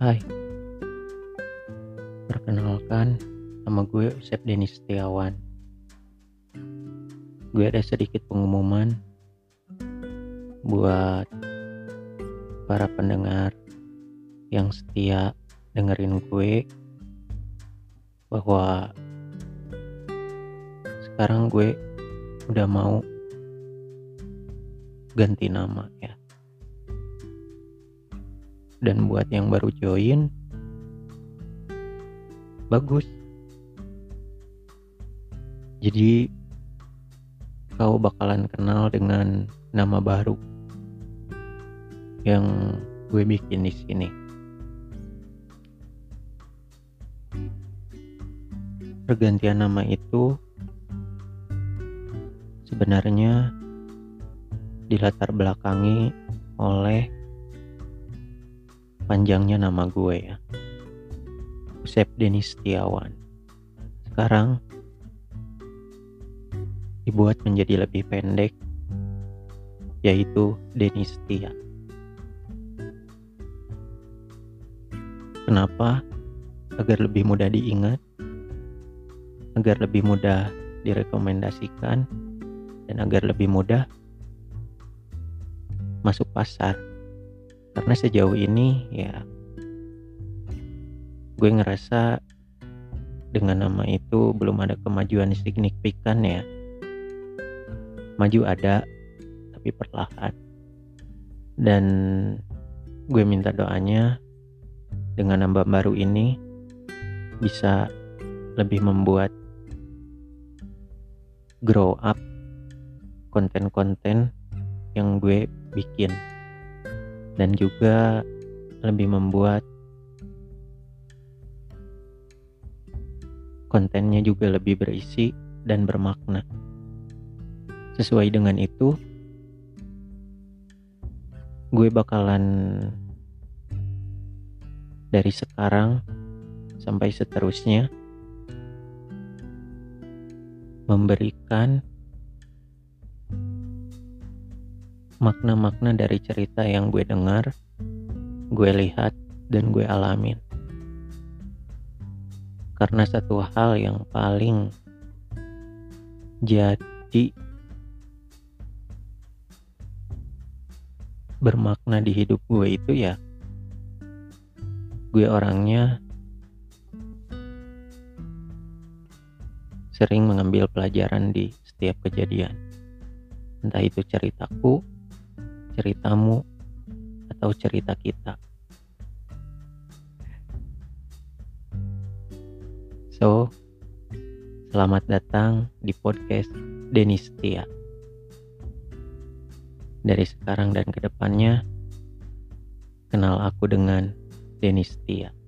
Hai, perkenalkan nama gue Usep Denis Setiawan. Gue ada sedikit pengumuman buat para pendengar yang setia dengerin gue bahwa sekarang gue udah mau ganti nama ya. Dan buat yang baru join, bagus. Jadi kau bakalan kenal dengan nama baru yang gue bikin di sini. Pergantian nama itu sebenarnya dilatar belakangi oleh panjangnya nama gue ya. Usep Denis Setiawan. Sekarang dibuat menjadi lebih pendek yaitu Denis Setia. Kenapa? Agar lebih mudah diingat, agar lebih mudah direkomendasikan, dan agar lebih mudah masuk pasar. Karena sejauh ini ya gue ngerasa dengan nama itu belum ada kemajuan signifikan ya. Maju ada tapi perlahan. Dan gue minta doanya dengan nama baru ini bisa lebih membuat grow up konten-konten yang gue bikin dan juga lebih membuat kontennya juga lebih berisi dan bermakna. Sesuai dengan itu, gue bakalan dari sekarang sampai seterusnya memberikan makna-makna dari cerita yang gue dengar, gue lihat, dan gue alamin. Karena satu hal yang paling jadi bermakna di hidup gue itu ya gue orangnya sering mengambil pelajaran di setiap kejadian. Entah itu ceritaku ceritamu atau cerita kita So, selamat datang di podcast Denis Tia. Dari sekarang dan ke depannya, kenal aku dengan Denis Tia.